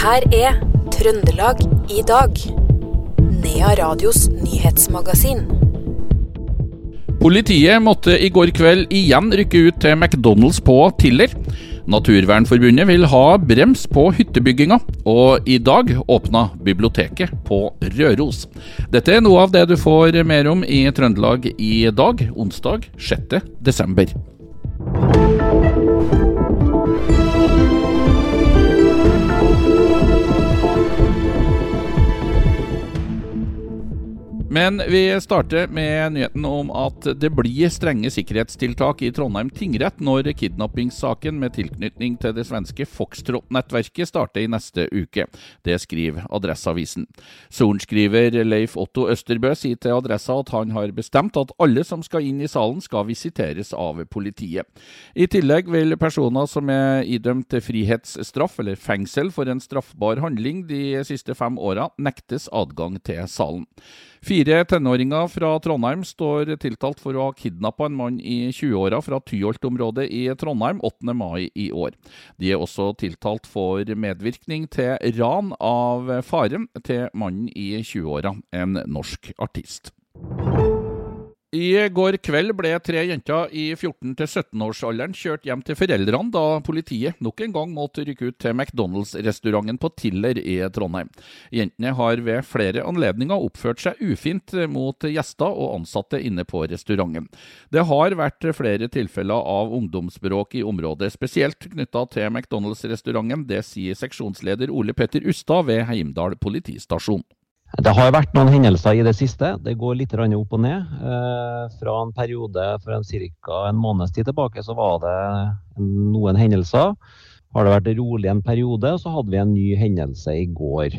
her er Trøndelag i dag. Nea Radios nyhetsmagasin. Politiet måtte i går kveld igjen rykke ut til McDonald's på Tiller. Naturvernforbundet vil ha brems på hyttebygginga, og i dag åpna biblioteket på Røros. Dette er noe av det du får mer om i Trøndelag i dag, onsdag 6. Men vi starter med nyheten om at det blir strenge sikkerhetstiltak i Trondheim tingrett når kidnappingssaken med tilknytning til det svenske Foxtrot-nettverket starter i neste uke. Det skriver Adresseavisen. Sorenskriver Leif Otto Østerbø sier til Adressa at han har bestemt at alle som skal inn i salen, skal visiteres av politiet. I tillegg vil personer som er idømt frihetsstraff eller fengsel for en straffbar handling de siste fem åra, nektes adgang til salen. Fire tenåringer fra Trondheim står tiltalt for å ha kidnappa en mann i 20-åra fra Tyholt-området i Trondheim 8. mai i år. De er også tiltalt for medvirkning til ran av faren til mannen i 20-åra, en norsk artist. I går kveld ble tre jenter i 14-17-årsalderen kjørt hjem til foreldrene da politiet nok en gang måtte rykke ut til McDonald's-restauranten på Tiller i Trondheim. Jentene har ved flere anledninger oppført seg ufint mot gjester og ansatte inne på restauranten. Det har vært flere tilfeller av ungdomsbråk i området, spesielt knytta til McDonald's-restauranten. Det sier seksjonsleder Ole Petter Ustad ved Heimdal politistasjon. Det har vært noen hendelser i det siste. Det går litt opp og ned. Eh, fra en periode for en ca. en måneds tid tilbake så var det noen hendelser. Har det vært rolig en periode, så hadde vi en ny hendelse i går.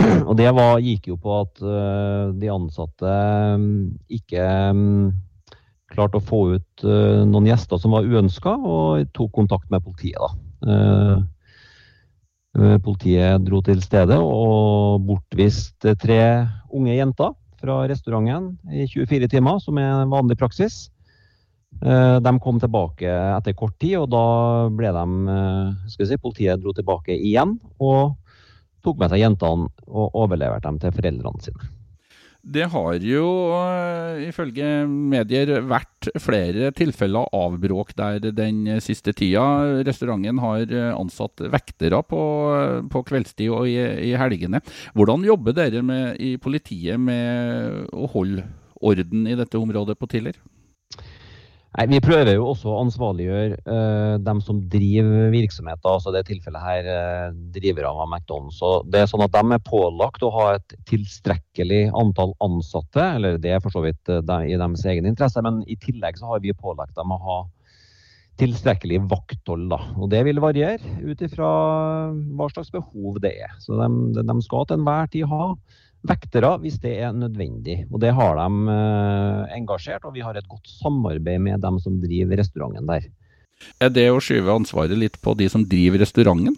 Og Det var, gikk jo på at uh, de ansatte um, ikke um, klarte å få ut noen gjester som var uønska, og tok kontakt med politiet. da. Eh, politiet dro til stedet og bortviste tre unge jenter fra restauranten i 24 timer, som er vanlig praksis. Eh, de kom tilbake etter kort tid, og da ble de eh, skal si, Politiet dro tilbake igjen og tok med seg jentene og overleverte dem til foreldrene sine. Det har jo uh, ifølge medier vært flere tilfeller av bråk der den siste tida. Restauranten har eh, ansatt vektere på, på kveldstid og i, i, helgene. Hvordan jobber dere med, i politiet med å holde orden i dette området på Tiller? Nei, Vi prøver jo også å ansvarliggjøre uh, dem som driver virksomheter, altså det tilfellet her uh, driverne av McDonald's. Så det er sånn at De er pålagt å ha et tilstrekkelig antall ansatte, eller det er for så vidt uh, i deres egen interesse, men i tillegg så har vi pålagt dem å ha tilstrekkelig vakthold. Da. Og Det vil variere ut ifra hva slags behov det er. Så De, de skal til enhver tid ha vektere hvis det er nødvendig. Og Det har de eh, engasjert, og vi har et godt samarbeid med dem som driver restauranten der. Er det å skyve ansvaret litt på de som driver restauranten?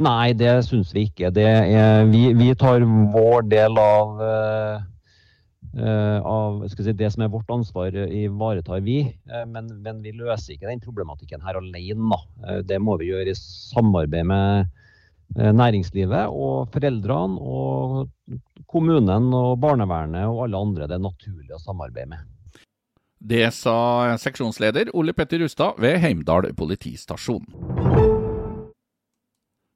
Nei, det syns vi ikke. Er, vi, vi, tar vår del av, uh, av si, Det som er vårt ansvar, ivaretar vi. Men, men, vi løser ikke den problematikken her alene. Det må vi gjøre i samarbeid med Eh, næringslivet og foreldrene og kommunen og barnevernet og alle andre det er naturlig å samarbeide med. Det sa seksjonsleder Ole Petter Rustad ved Heimdal politistasjon.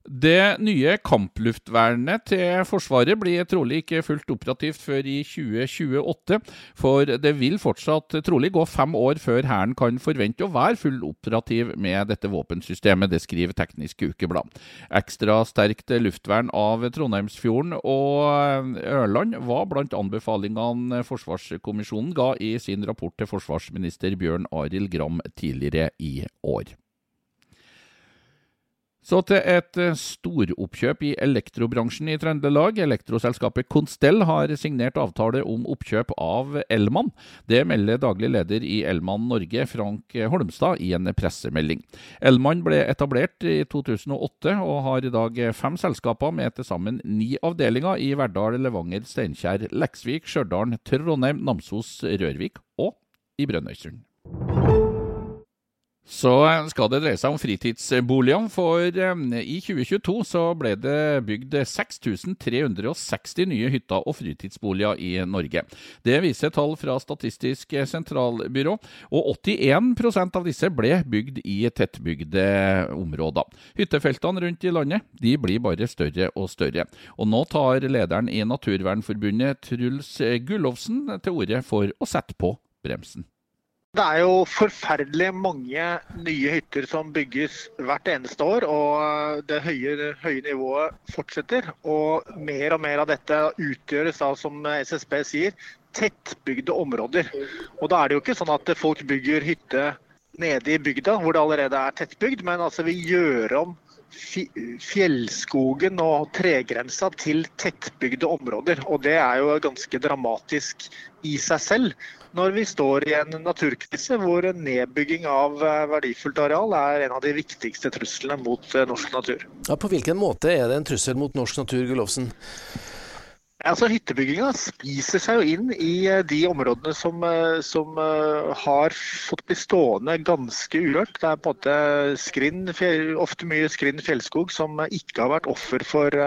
Det nye kampluftvernet til Forsvaret blir trolig ikke fullt operativt før i 2028, for det vil fortsatt trolig gå fem år før Hæren kan forvente å være full operativ med dette våpensystemet. Det skriver Teknisk Ukeblad. Ekstra sterkt luftvern av Trondheimsfjorden og Ørland var blant anbefalingene Forsvarskommisjonen ga i sin rapport til forsvarsminister Bjørn Arild Gram tidligere i år. Så til et eh, storoppkjøp i elektrobransjen i Trøndelag. Elektroselskapet Constell har signert avtale om oppkjøp av Elman. Det melder daglig leder i Elman Norge, Frank Holmstad, i en pressemelding. Elman ble etablert i 2008 og har i dag fem selskaper med til sammen ni avdelinger i Verdal, Levanger, Steinkjer, Leksvik, Stjørdal, Trondheim, Namsos, Rørvik og i Brønnøysund. Så skal det dreie seg om fritidsboliger, for eh, i 2022 så ble det bygd 6360 nye hytter og fritidsboliger i Norge. Det viser tall fra Statistisk sentralbyrå, og 81% av disse ble bygd i tettbygde områder. Hyttefeltene rundt i landet de blir bare større og større. Og nå tar lederen i Naturvernforbundet, Truls Gullovsen, til orde for å sette på bremsen. Det er jo forferdelig mange nye hytter som bygges hvert eneste år. Og det høye, høye nivået fortsetter. Og mer og mer av dette utgjøres av, som SSB sier, tettbygde områder. Og da er det jo ikke sånn at folk bygger hytte nede i bygda hvor det allerede er tettbygd, men altså vi gjør om fjellskogen og tregrensa til tettbygde områder. Og det er jo ganske dramatisk i seg selv når vi står i en naturkrise hvor nedbygging av eh, verdifullt areal er en av de viktigste truslene mot eh, norsk natur. Ja, på hvilken måte er det en trussel mot norsk natur, Gullovsen? Altså, Hyttebygginga spiser seg jo inn i eh, de områdene som, som har fått bli stående ganske urørt. Det er på en måte skrinn, ofte mye skrinn fjellskog som ikke har vært offer for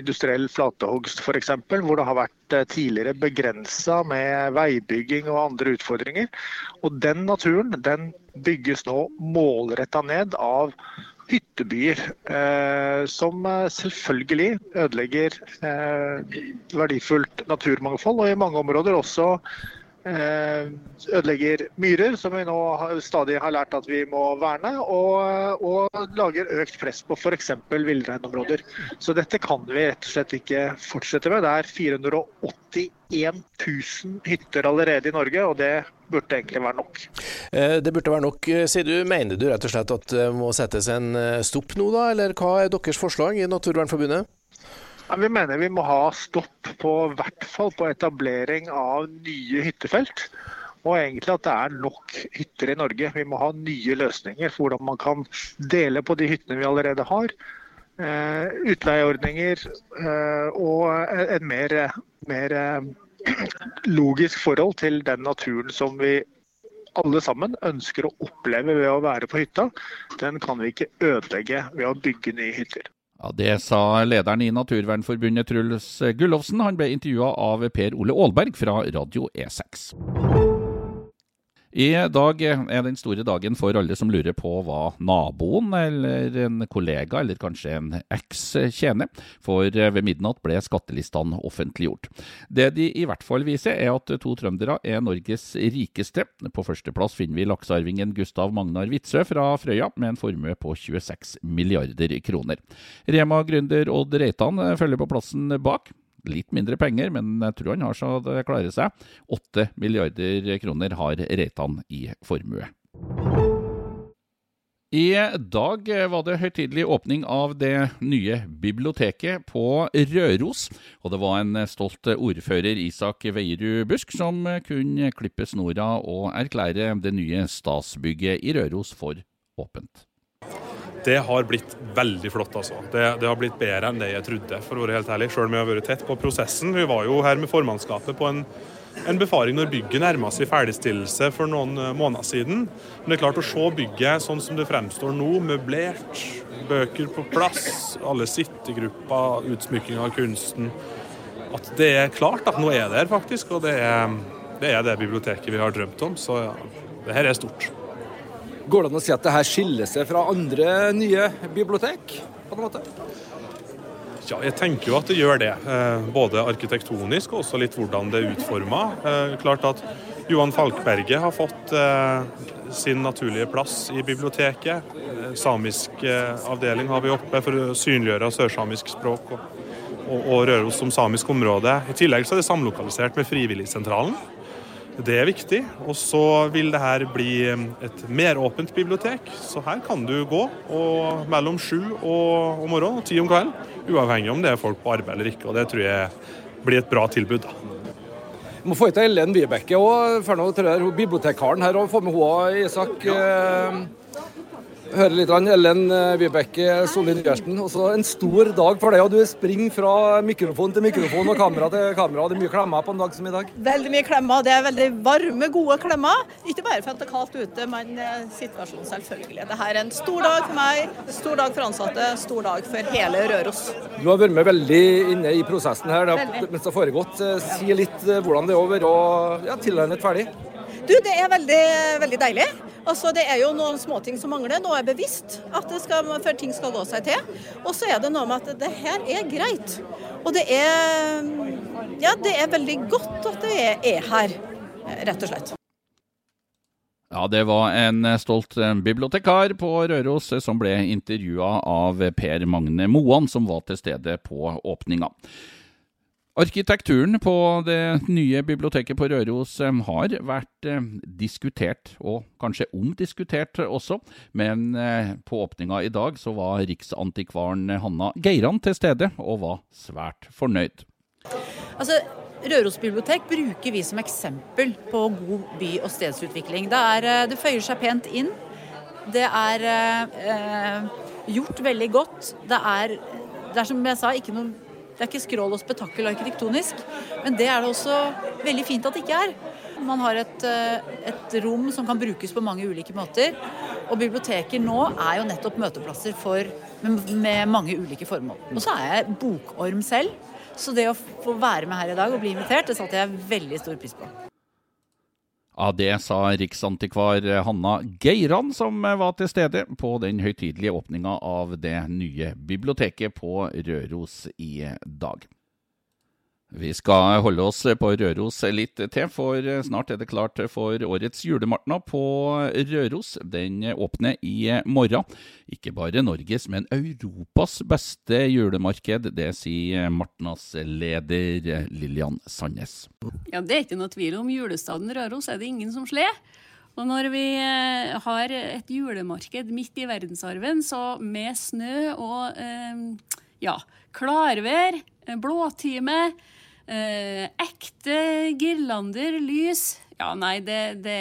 industriell flatehogst f.eks. Hvor det har vært Eh, tidligere begrensa med veibygging og andre utfordringer. Og den naturen den bygges nå målretta ned av hyttebyer, eh, som eh, selvfølgelig ødelegger eh, verdifullt naturmangfold, og i mange områder også ødelegger myrer, som vi nå stadig har lært at vi må verne, og, og lager økt press på f.eks. villreinområder. Så dette kan vi rett og slett ikke fortsette med. Det er 481 000 hytter allerede i Norge, og det burde egentlig være nok. Eh, det burde være nok, eh, sier du. Mener du rett og slett at det må settes en stopp nå, da? Eller hva er deres forslag i Naturvernforbundet? Vi mener vi må ha stopp på hvert fall på etablering av nye hyttefelt. Og egentlig at det er nok hytter i Norge. Vi må ha nye løsninger for hvordan man kan dele på de hyttene vi allerede har. Uh, utleieordninger uh, og et mer, mer uh, logisk forhold til den naturen som vi alle sammen ønsker å oppleve ved å være på hytta. Den kan vi ikke ødelegge ved å bygge nye hytter. Ja, Det sa lederen i Naturvernforbundet Truls Gullovsen. Han ble intervjua av Per Ole Aalberg fra Radio E6. I dag er den store dagen for alle som lurer på hva naboen eller en kollega eller kanskje en eks tjener, for ved midnatt ble skattelistene offentliggjort. Det de i hvert fall viser, er at to trøndere er Norges rikeste. På førsteplass finner vi laksearvingen Gustav Magnar Witzøe fra Frøya, med en formue på 26 milliarder kroner. Rema-gründer Odd Reitan følger på plassen bak. Litt mindre penger, men jeg tror han har så det klarer seg. Åtte milliarder kroner har Reitan i formue. I dag var det høytidelig åpning av det nye biblioteket på Røros. Og det var en stolt ordfører, Isak Veierud Busk, som kunne klippe snora og erklære det nye Stasbygget i Røros for åpent. Det har blitt veldig flott, altså. Det, det, har blitt bedre enn det jeg trodde, for å være helt ærlig. Selv om jeg har vært tett på prosessen. Vi var jo her med formannskapet på en, en befaring når bygget nærma seg ferdigstillelse for noen eh, måneder siden. Men det er klart å se bygget sånn som det fremstår nå, møblert, bøker på plass, alle sittegrupper, utsmykking av kunsten. At det er klart at nå er det her, faktisk. Og det er, det er det biblioteket vi har drømt om. Så ja, det her er stort. Går det an å si at det her skiller seg fra andre nye bibliotek? på en måte? Ja, jeg tenker jo at det gjør det. Eh, både arkitektonisk og også litt hvordan det er utforma. Eh, klart at Johan Falkberget har fått eh, sin naturlige plass i biblioteket. Samisk avdeling har vi oppe for å synliggjøre sørsamisk språk og, og, og Røros som samisk område. I tillegg så er det samlokalisert med Frivilligsentralen. Det er viktig. Og så vil det her bli et meråpent bibliotek. Så her kan du gå mellom sju og, om morgenen og ti om kvelden. Uavhengig om det er folk på arbeid eller ikke. Og det tror jeg blir et bra tilbud. da. Vi må få hit Ellen Vibeke òg, bibliotekaren her, og få med henne, Isak. Ja. Høre litt. av Ellen eh, Vibeke Solli Nyersten. Også en stor dag for deg. og Du springer fra mikrofon til mikrofon og kamera til kamera. Det er mye klemmer på en dag som i dag? Veldig mye klemmer. Det er veldig varme, gode klemmer. Ikke bare for at det er kaldt ute, men eh, situasjonen selvfølgelig. Dette er en stor dag for meg, stor dag for ansatte, stor dag for hele Røros. Du har vært med veldig inne i prosessen her mens det har foregått. Eh, si litt hvordan det er over, og ja, tilnærmet ferdig. Du, Det er veldig, veldig deilig. Altså, Det er jo noen småting som mangler. Nå er bevisst at skal, for ting skal gå seg til. Og så er det noe med at det her er greit. Og det er, ja, det er veldig godt at det er, er her, rett og slett. Ja, det var en stolt bibliotekar på Røros som ble intervjua av Per Magne Moan, som var til stede på åpninga. Arkitekturen på det nye biblioteket på Røros eh, har vært eh, diskutert, og kanskje omdiskutert også, men eh, på åpninga i dag så var riksantikvaren Hanna Geiran til stede, og var svært fornøyd. Altså, Røros bibliotek bruker vi som eksempel på god by- og stedsutvikling. Det, er, det føyer seg pent inn. Det er eh, gjort veldig godt. Det er, det er som jeg sa, ikke noe det er ikke skrål og spetakkel arkitektonisk, men det er det også veldig fint at det ikke er. Man har et, eh, et, rom som kan brukes på mange ulike måter. Og biblioteker nå er jo nettopp møteplasser for, med, med mange ulike formål. Og så er jeg bokorm selv, så det å få være med her i dag og bli invitert, det satte jeg veldig stor pris på. Ja, Det sa riksantikvar Hanna Geiran, som var til stede på den høytidelige åpninga av det nye biblioteket på Røros i dag. Vi skal holde oss på Røros litt til, for snart er det klart for årets julemartna på Røros. Den åpner i morgen. Ikke bare Norges, men Europas beste julemarked. Det sier martnadsleder Lillian Sandnes. Ja, Det er ikke noe tvil om. Julestaden Røros er det ingen som slår. Og når vi eh, har et julemarked midt i verdensarven, så med snø og eh, ja, klarvær, blåtime Eh, ekte girlander, lys Ja, nei, det, det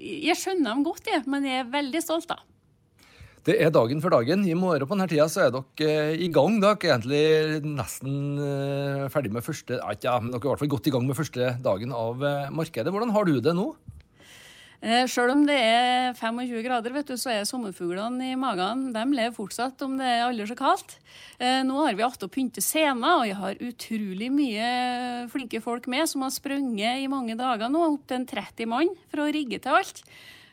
Jeg skjønner dem godt, jeg, men jeg er veldig stolt, da. Det er dagen for dagen. I morgen på denne tida så er dere eh, i gang. Dere er egentlig nesten eh, ferdig med første ja, men dere er i hvert fall godt i gang med første dagen av markedet. Hvordan har du det nå? Eh, Sjøl om det er 25 grader, vet du, så er sommerfuglene i magen de lever fortsatt om det er aldri så kaldt. Eh, nå har vi att å pynte scener, og jeg har utrolig mye flinke folk med som har sprunget i mange dager nå, opptil en 30 mann, for å rigge til alt.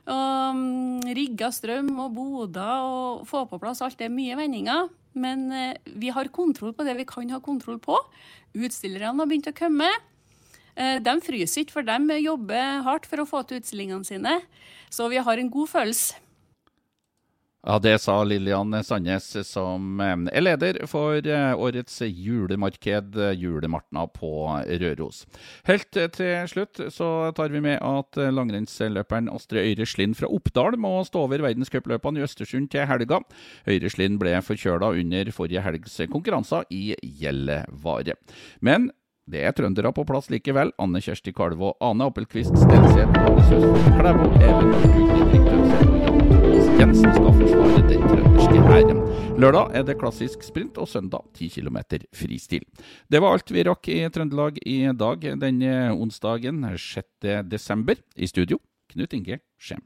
Og um, rigga strøm og boder og få på plass alt. Det mye vendinger. Men eh, vi har kontroll på det vi kan ha kontroll på. Utstillerne har begynt å komme. Eh, de fryser ikke, for de jobber hardt for å få til utstillingene sine. Så vi har en god følelse. Ja, Det sa Lillian Sandnes, som eh, er leder for eh, årets julemarked, Julemartna på Røros. Helt til slutt så tar vi med at langrennsløperen Astrid Øyre Slind fra Oppdal må stå over verdenscupløpene i Østersund til helga. Øyre Slind ble forkjøla under forrige helgs konkurranser i Gjellevare. Men det er trøndere på plass likevel. Anne Kjersti Kalvå, Ane Appelquist Stenseth, Anne Søsvold Klæbo, Even Jensen skal forsvare den trønderske hæren. Lørdag er det klassisk sprint, og søndag 10 km fristil. Det var alt vi rakk i Trøndelag i dag, denne onsdagen 6. desember. I studio, Knut Inge Skjem.